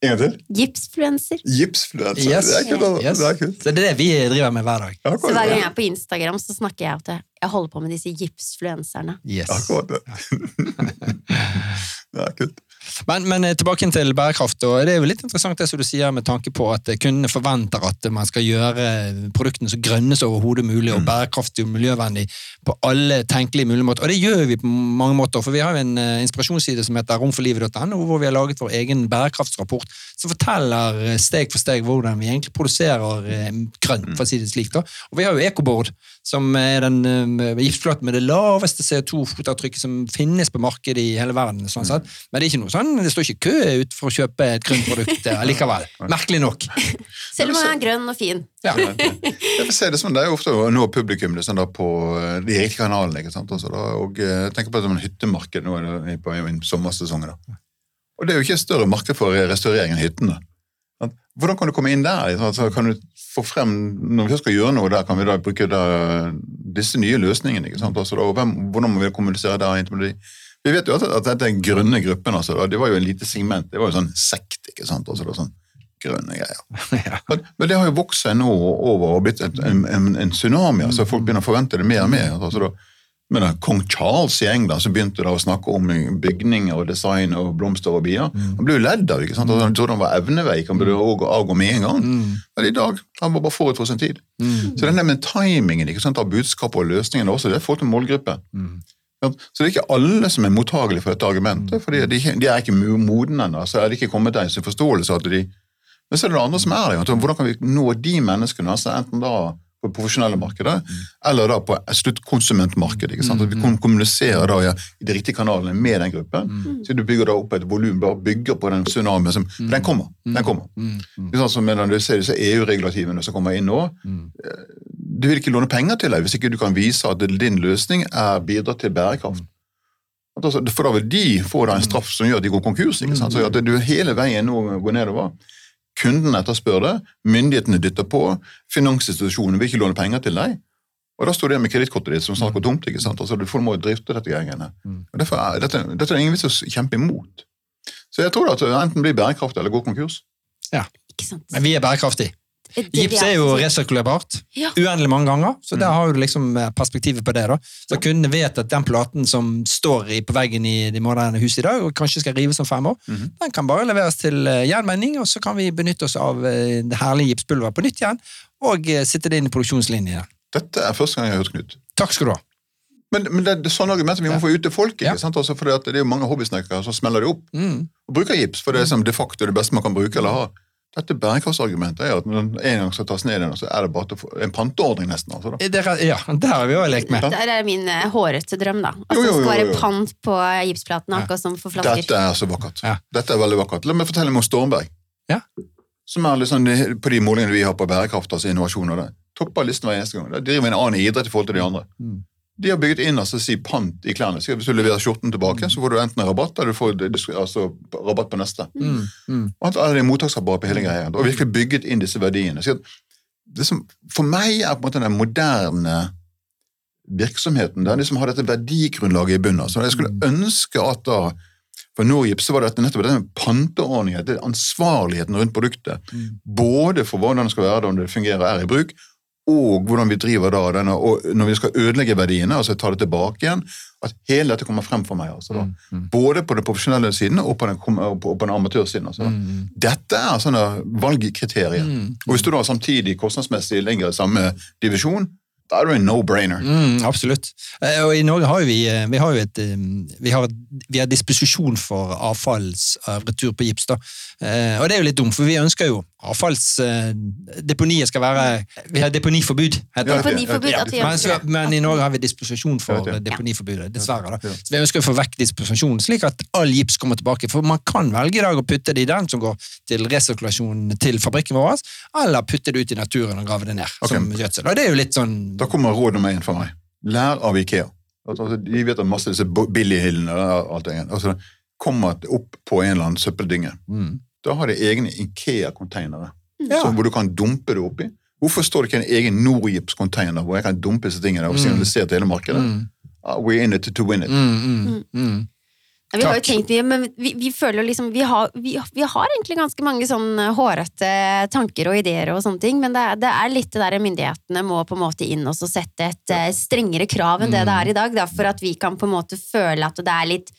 En gang til. Gipsfluenser. Gipsfluencer. Yes. Det er kult. altså. Yes. Det er kult. Det er det vi driver med hver dag. Akkurat. Så hver gang jeg er på Instagram, så snakker jeg at jeg holder på med disse gipsfluenserne. Yes. Akkurat det. *laughs* Det er kult. Men, men eh, tilbake til bærekraft. og Det er jo litt interessant det som du sier med tanke på at eh, kundene forventer at man skal gjøre produktene så grønne som overhodet mulig og bærekraftig og miljøvennlig på alle tenkelige mulige måter. Og det gjør vi på mange måter. for Vi har jo en eh, inspirasjonsside som heter romforlivet.no, hvor vi har laget vår egen bærekraftsrapport som forteller eh, steg for steg hvordan vi egentlig produserer eh, grønt, for å si det slik. da. Og vi har jo Ecoboard, som er den eh, gipsplaten med det laveste CO2-fotavtrykket som finnes på markedet i hele verden. sånn sett. Men det er ikke noe sånn, det står ikke kø ut for å kjøpe et grønt produkt eh, likevel. *laughs* Merkelig nok. Selv om den er grønn og fin. Ja. Jeg vil si det sånn, det er ofte å nå publikum det er sånn da på eh, de riktige kanalene. ikke sant? Også da, og tenk tenker på det som en hyttemarked nå det på i sommersesongen. da. Og det er jo ikke et større marked for restaurering enn hyttene. Hvordan kan du komme inn der? Altså, kan du få frem, Når vi skal gjøre noe der, kan vi da bruke da, disse nye løsningene. ikke sant? Altså, da, hvem, hvordan må vi kommunisere der? Vi vet jo at, at dette er grønne gruppen. altså, da, Det var jo en lite segment. Det var jo sånn sekt. ikke sant? Altså, det var sånn grønne greier. *laughs* Men, men det har jo vokst seg nå over og blitt et, en, en, en tsunami. altså Folk begynner å forvente det mer og mer. altså da, men da, Kong Charles i England som begynte da å snakke om bygninger og design og blomster og bier. Han ble jo ledd av. ikke sant? Han trodde han var evneveik, han burde avgå med en gang. Men i dag han var bare forut for sin tid. Så den der med timingen ikke sant, av budskapet og løsningene også, det er forhold til målgruppe. Ja, Så det er ikke alle som er mottagelige for dette argumentet, fordi de, de er ikke mo- modne ennå. Så er det ikke kommet til en forståelse at de Men så er det det andre som er det. Hvordan kan vi nå de menneskene, altså enten da på det profesjonelle markedet, eller da på sluttkonsumentmarkedet. ikke sant? At vi kom- kommuniserer da ja, i de riktige kanalene med den gruppen. Så du bygger da opp et volum, bygger på den tsunamien som for Den kommer. den kommer. Det er sånn som du ser disse EU-regulativene som kommer inn nå. eh, Du vil ikke låne penger til deg hvis ikke du kan vise at din løsning er bidrar til bærekraft. Altså, For da vil de få da en straff som gjør at de går konkurs. ikke sant? Så at du hele veien nå går nedover. Kunden etterspør det, myndighetene dytter på, finansinstitusjonene vil ikke låne penger til deg. Og da står det med kredittkortet ditt som snart går tomt. ikke sant? Altså, Du får- må drifte dette greiene. Og derfor er, dette, dette er ingen vits å kjempe imot. Så jeg tror at det enten blir bærekraftig eller går konkurs. Ikke sant? Men vi er bærekraftige. Det- det Gips er jo resirkulerbart Ja. uendelig mange ganger, så der har du liksom eh, perspektivet på det. da. Så kundene vet at den platen som står på veggen i de moderne huset i dag, og kanskje skal rives om fem år, den kan bare leveres til eh, og så kan vi benytte oss av eh, det herlige gipspulveret på nytt igjen, og sitte det inn i produksjonslinjen. Dette er første gang jeg har hørt Knut. Takk skal du ha. Men, men det, det er sånne argumenter vi må få ut til folket. Ja. sant? Altså, for det er jo mange hobbysnekkere som smeller det opp Mm. og bruker gips, for det er som de facto det beste man kan bruke eller ha. Dette bærekraftsargumentet er at når den en gang skal tas ned igjen, så er det bare til å få en panteordning nesten. altså da. Det, ja, der har vi jo lekt med. Ja. Der er min eh, hårete drøm, da. At Jo, det jo, skal være pant på gipsplaten, akkurat som for flasker. Dette er så vakkert. Ja. Dette er veldig vakkert. La meg fortelle om Stormberg. Ja. Som er sånn, på de målingene vi har på bærekraft, altså innovasjon og det. Topper listen hver eneste gang. Da driver vi en annen idrett i forhold til de andre. Mm. De har bygget inn altså, si pant i klærne. Så hvis du leverer skjorten tilbake, så får du enten rabatt, eller du får altså, rabatt på neste. Mm, mm. Og at det er mottaksapparat på hele greia. Og virkelig bygget inn disse verdiene. Så det som for meg er på en måte den moderne virksomheten, det er de som har dette verdigrunnlaget i bunnen. Så jeg skulle ønske at da for Norgip så var dette nettopp den panteordningen, det ansvarligheten rundt produktet. Både for hvordan det skal være det, om det fungerer og er i bruk, og hvordan vi driver da denne, og når vi skal ødelegge verdiene, altså ta det tilbake igjen, at hele dette kommer frem for meg. Altså, da. Både på den profesjonelle siden og på den, på, den amatørsiden. Altså, da. Dette er sånne valgkriterier. Og hvis du da samtidig kostnadsmessig ligger i samme divisjon, da er du en no-brainer. Mm, absolutt. Eh, Og i Norge har vi, eh, vi har et eh, vi har, vi har disposisjon for avfallsretur på gips. da. Eh, Og det er jo litt dumt, for vi ønsker jo avfallsdeponiet skal være Vi har deponiforbud, heter det. Deponiforbud, at vi men, så, men i Norge har vi disposisjon for eh, deponiforbudet, dessverre. da. Så vi ønsker å få vekk disposisjonen, slik at all gips kommer tilbake. For man kan velge i dag å putte det i den som går til resirkulasjon til fabrikken vår, eller putte det ut i naturen og grave det ned som gjødsel. Og det er jo litt sånn Da kommer råd nummer én for meg. Lær av Ikea. Altså, de vet at masse disse billighyllene og alt det der. Altså, kommer opp på en eller annen søppeldynge. mm. Da har de egne Ikea-konteinere Ja. hvor du kan dumpe det oppi. Hvorfor står det ikke en egen Norgips-container hvor jeg kan dumpe disse tingene og signalisere til hele markedet? Mm. Ah, we're in it to win it. Mm, mm, mm. Ja, vi har jo tenkt mye, men vi, vi føler liksom vi har, vi, vi har egentlig ganske mange sånn hårete tanker og ideer og sånne ting, men det det er litt det der myndighetene må på en måte inn og sette et eh, strengere krav enn det det er i dag, da, for at vi kan på en måte føle at det er litt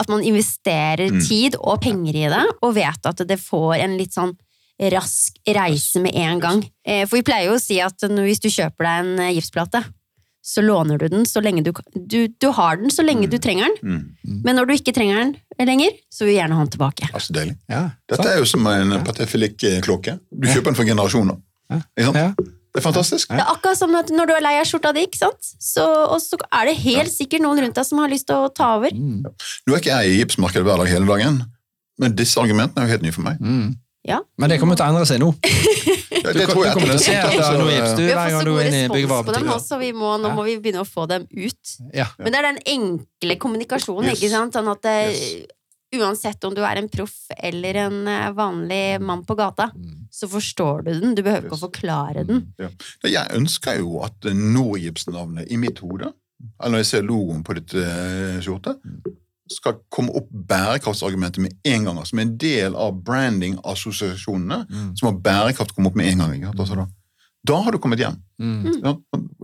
at man investerer Mm. tid og penger i det, og vet at det får en litt sånn rask reise med en gang. Eh, For vi pleier jo å si at hvis du kjøper deg en eh, gipsplate, så låner du den så lenge du, du Du har den så lenge du trenger den, Mm. men når du ikke trenger den lenger, så vil vi gjerne ha den tilbake. Altså, deilig. Ja, Dette er jo som en Patek-Philippe-klokke. Du kjøper den for generasjoner. Ikke sant? Ja. Det er fantastisk. Det er akkurat som at når du er lei av skjorta di, ikke sant? Så, og så er det helt sikkert noen rundt deg som har lyst til å ta over. Mm. Nå er ikke jeg i gipsmarkedet hver dag hele dagen, men disse argumentene er jo helt nye for meg. Mm. Ja. Men det kommer til å endre seg nå. *laughs* Det, Du, tror jeg kommer til å se at det er noe gips du, hver gang så du er inne i byggevarebutikken. nå må vi begynne å få dem ut. Ja. Men det er den enkle kommunikasjonen, Yes. ikke sant? Sånn at det, Yes. uansett om du er en proff eller en eh, vanlig mann på gata, Mm. Så forstår du den. Du behøver ikke å forklare den. Ja. Jeg ønsker jo at Norgips-navnet i mitt hode, eller når jeg ser logoen på ditt eh, skjorte, skal komme opp bærekraftsargumentet med en gang. Som en del av branding-assosiasjonene, Mm. som har bærekraft komme opp med en gang. ikke? Altså da, da har du kommet hjem. Mm. Ja,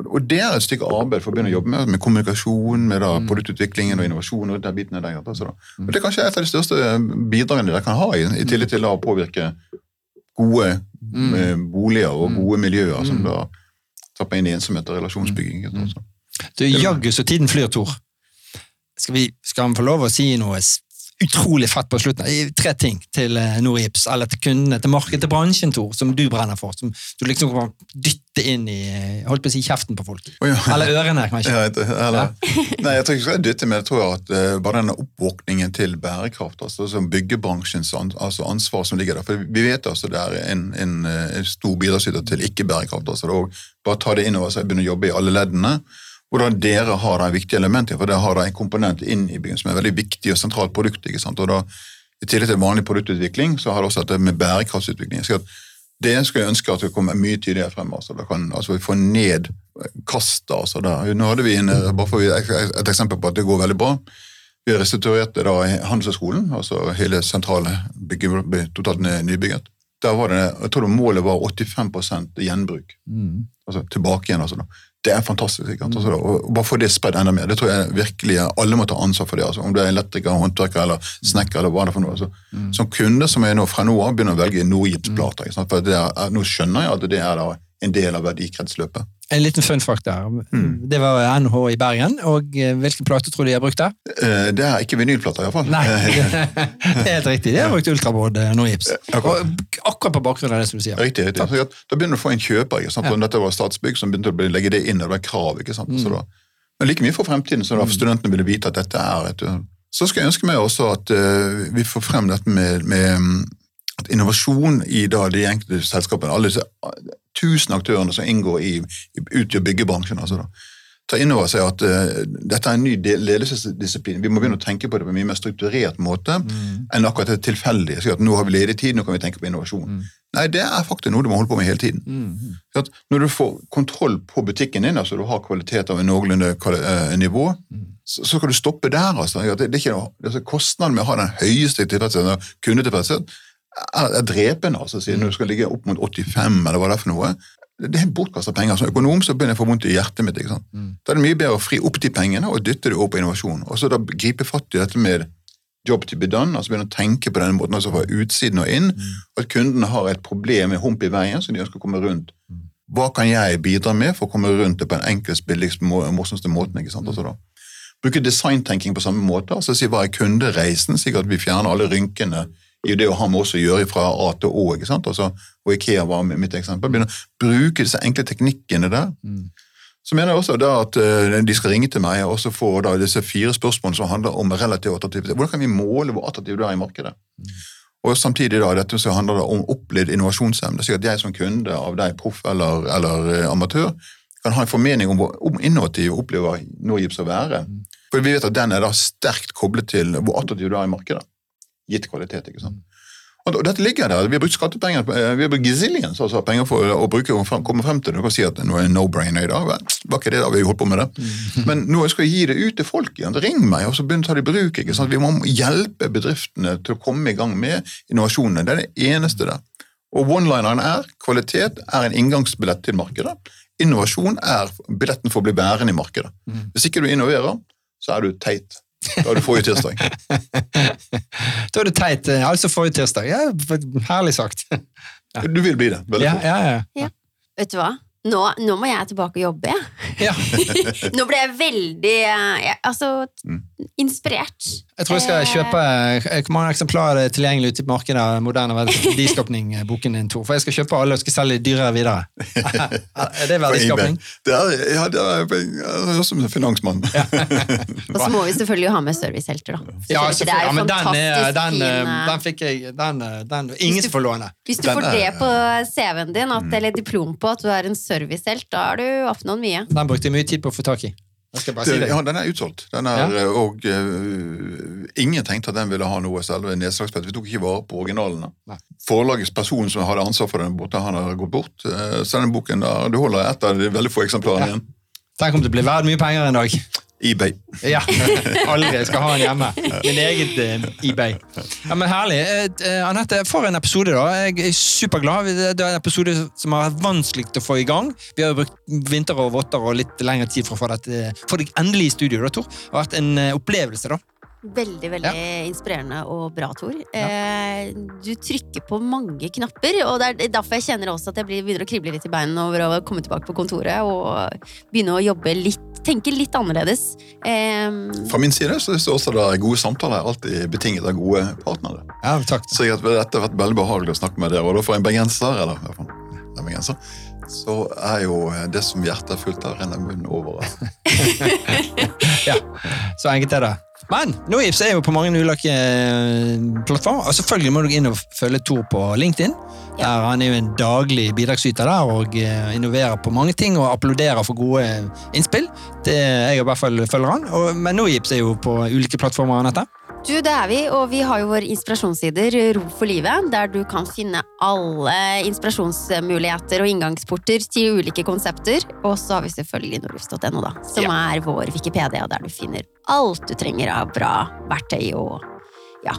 og det er et stykke arbeid for å begynne å jobbe med, med kommunikasjon, med da, Mm. produktutviklingen og innovasjon. og biten der, altså da. Og Det er kanskje et av de største bidragene dere kan ha, i, i tillit til å påvirke gode Mm. eh, boliger og gode miljøer som Mm. da tapper inn i ensomhet og relasjonsbygging. Mm. Du, jaggu så tiden flyr, Tor. Skal, vi, skal han få lov å si noe utrolig fett på slutten? Tre ting til eh, Norgips, eller til kundene, til markedet, til bransjen, Tor, som du brenner for. Som du liksom kan dytte inn i eh, holdt på å si kjeften på folk. Oh, ja. Eller ørene, kanskje. Ja, eller, *laughs* nei, jeg tror ikke jeg skal dytte, men jeg tror at uh, bare denne oppvåkningen til bærekraft, altså som byggebransjens an, altså ansvar som ligger der, for vi vet altså det er en, en, en stor bidragsyter til ikke-bærekraft, altså det er også, bare ta det inn over seg, begynne å jobbe i alle leddene, hvordan dere har det viktige elementet, for dere har da en komponent inn i byen som er veldig viktig og sentralt produkt, ikke sant, og da i tillegg til vanlig produktutvikling, så har det også dette med bærekraftsutvikling. Så det skulle jeg ønske at det kommer mye tydeligere frem. Altså, da kan, altså vi får ned kastet. Altså, der. Nå hadde vi en, bare for et, et eksempel på at det går veldig bra. Vi restaurerte da Handelshøyskolen, altså hele sentrale bygget ble totalt nybygget. Der var det, jeg tror det målet var 85% gjenbruk. Mm. Altså tilbake igjen. altså da. Det er fantastisk. ikke? Altså, og bare få det spredd enda mer. Det tror jeg virkelig alle må ta ansvar for det. altså. Om du er elektriker, håndverker eller snekker eller hva det er for noe. altså. Som kunde som er nå fra nå av begynner å velge Nordgipsplater. ikke sant? For det er, nå skjønner jeg at det er da en del av verdikretsløpet. En liten fun fact der. Mm. Det var NH i Bergen, og eh, hvilken plate tror du de har brukt der? Eh, Det er ikke vinylplater, iallfall. Nei, *laughs* *laughs* det er helt riktig. De har brukt ultrabroad eh, Norgips. akkurat. Akkurat på bakgrunn av det som du sier. Riktig. riktig. Da begynner du å få en kjøper. ikke? Ja. Dette var Statsbygg som begynte å legge det inn, og det var krav. ikke sant? Så da, men like mye for fremtiden, så da Mm. studentene ville vite at dette er et Så skal jeg ønske meg også at uh, vi får frem dette med, med mm, at innovasjon i da de enkelte selskapene, alle tusen aktørene som inngår i, utgjør byggebransjen, altså da, ta inn over seg at uh, dette er en ny del- ledelsesdisiplin. Vi må begynne å tenke på det på en mye mer strukturert måte enn akkurat det tilfeldige. Si at nå har vi ledig tid, nå kan vi tenke på innovasjon. Nei, det er faktisk noe du må holde på med hele tiden. Mm. at når du får kontroll på butikken din, altså du har kvalitet av en noenlunde eh, nivå, så, så kan du stoppe der. altså. At Det, det er ikke noe, altså Kostnaden med å ha den høyeste tilfredsheten, kundetilfredshet, er drepende. altså, siden du skal ligge opp mot 85, eller hva det er for noe. Det er bortkasta penger. Som økonom så begynner jeg å få vondt i hjertet mitt. ikke sant? Da er det mye bedre å fri opp de pengene og dytte det over på innovasjon. Og så da gripe fatt i dette med job to be done, altså begynne å tenke på denne måten, altså fra utsiden og inn, Mm. at kundene har et problem med hump i veien som de ønsker å komme rundt. Hva kan jeg bidra med for å komme rundt det på den enklest, billigst, mo- morsomste måten? ikke sant? Altså da. Bruke designtenking på samme måte, altså si hva er kundereisen, at vi fjerner alle rynkene i det å ha med oss å gjøre fra A til Å, ikke sant? Altså, og Ikea var mitt eksempel. Begynne å bruke disse enkle teknikkene der. Så mener jeg også da at eh, de skal ringe til meg og så få da disse fire spørsmålene som handler om relativ attraktivitet. Hvordan kan vi måle hvor attraktiv du er i markedet? Og samtidig da, dette så handler om opplevd innovasjonsevne. slik at jeg som kunde av deg, proff eller, eller eh, amatør, kan ha en formening om hvor om innovativ opplever Norgips å være. For vi vet at den er da sterkt koblet til hvor attraktiv du er i markedet. Gitt kvalitet, ikke sant. Og da- dette ligger der. Vi har brukt skattepenger, eh, vi har brukt gazillions altså penger for å bruke og komme frem til det. Du kan si at nå er no-brainer i dag. Var ikke det da vi holdt på med det? Men nå skal jeg gi det ut til folk igjen. Ring meg, og så begynn å ta det i bruk. ikke sant? Vi må hjelpe bedriftene til å komme i gang med innovasjonene. Det er det eneste der. Og one-lineren er kvalitet er en inngangsbillett til markedet. Innovasjon er billetten for å bli værende i markedet. Hvis ikke du innoverer, så er du teit. *laughs* Da er du forrige tirsdag. Da er det teit. eh, Altså forrige tirsdag. Ja, herlig sagt. *laughs* Du vil bli det. Veldig Ja, fort. ja, ja. Vet du hva? Nå, nå må jeg tilbake og jobbe, jeg. ja. *laughs* Nå ble jeg veldig eh, jeg, Altså, Mm. Inspirert. Jeg tror jeg skal Eh, kjøpe eh, Hvor mange eksemplarer er tilgjengelig ute i markedet av moderne *laughs* verdiskapning-boken din, Tor? For jeg skal kjøpe alle og skal selge dyrere videre. *laughs* er det verdiskapning? Det er, ja, det er, jeg som en finansmann. *laughs* Og så må vi selvfølgelig ha med servicehelter, da. Ja, det er selvfølgelig. Ja, jo men den, er- den, eh, eh, den fikk jeg den, eh, den, Ingen får låne. Hvis du får det på CV-en din, at, eller diplom på at du er en servicehelt, da har du oppnådd mye. Den brukte jeg mye tid på å få tak i. Si ja, den er utsolgt. Den er, Ja. Og uh, ingen tenkte at den ville ha noe selve nedslagsfelt. Vi tok ikke vare på originalene. Nei. Forlagets person som hadde ansvar for den borte, han har gått bort. Uh, Så den boken der, du holder ett av de veldig få eksemplarene Ja. igjen. Tenk om det blir verdt mye penger en dag. eBay. Ja, Aldri. Skal ha den hjemme. Min eget eh, eBay. Ja, men Herlig. Eh, eh, Anette, for en episode, da. Jeg er superglad. Det er en episode som har vært vanskelig å få i gang. Vi har brukt vinter og votter og litt lengre tid for å få, dette, få deg endelig i studio. Da, Tor. Det har vært en eh, opplevelse. da. Veldig, veldig inspirerende og bra, Tor. Eh, du trykker på mange knapper, og det er derfor jeg kjenner også at jeg begynner å krible litt i beina over å komme tilbake på kontoret og begynne å jobbe litt, tenke litt annerledes. Eh, Fra min side så syns jeg også det er gode samtaler er alltid betinget av gode partnere. Ja, takk. Så jeg, dette har vært veldig behagelig å snakke med dere, og da for en bergenser, eller i hvert fall en bergenser, så er jo det som hjertet er fullt av, renner munnen over. *laughs* Ja, Så enkelt er det. Men Noips er jo på mange ulike eh, plattformer. Og selvfølgelig må du inn og følge Tor på LinkedIn. Der Han er jo en daglig bidragsyter der og eh, innoverer på mange ting og applauderer for gode innspill. Det Jeg i hvert fall følger han. Og, men Noips er jo på ulike plattformer. Anette. Du, det er vi, og vi har jo vår inspirasjonssider, Ro for livet, der du kan finne alle inspirasjonsmuligheter og inngangsporter til ulike konsepter. Og så har vi selvfølgelig norufs.no, da, som er vår Wikipedia, der du finner alt du trenger av bra verktøy og ja,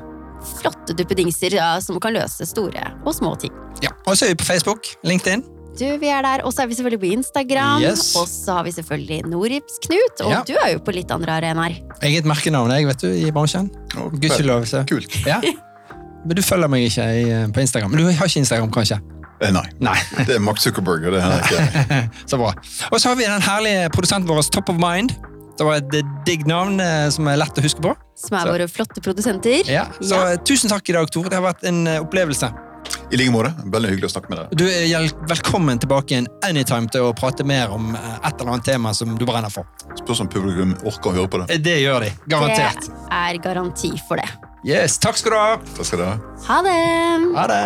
flotte duppedingser ja, som kan løse store og små ting. Ja. Og så er vi på Facebook, LinkedIn. Du, vi er der, Og så er vi selvfølgelig på Instagram. Yes. Og så har vi selvfølgelig Norips-Knut. Og Ja. du er jo på litt andre arenaer. et merkenavn jeg, vet du, i bransjen. Og- Gudskjelov. Kult. Ja. Men du følger meg ikke i, på Instagram. Men du har ikke Instagram, kanskje? Eh, nei. Nei. Det er Mark Zuckerberg, og det er jeg ikke. *laughs* Så bra. Og så har vi den herlige produsenten vår, Top of Mind. Det var et digg navn eh, som er lett å huske på. Som er så. våre flotte produsenter. Ja, så ja. Eh, tusen takk i dag, Tor. Det har vært en eh, opplevelse. I like måte. Veldig hyggelig å snakke med deg. Du er Velkommen tilbake igjen anytime til å prate mer om et eller annet tema som du brenner for. Spørs om publikum orker å høre på det. Det gjør de. Garantert. Det er garanti for det. Yes, Takk skal du ha. Takk skal du ha. Ha det. Ha det.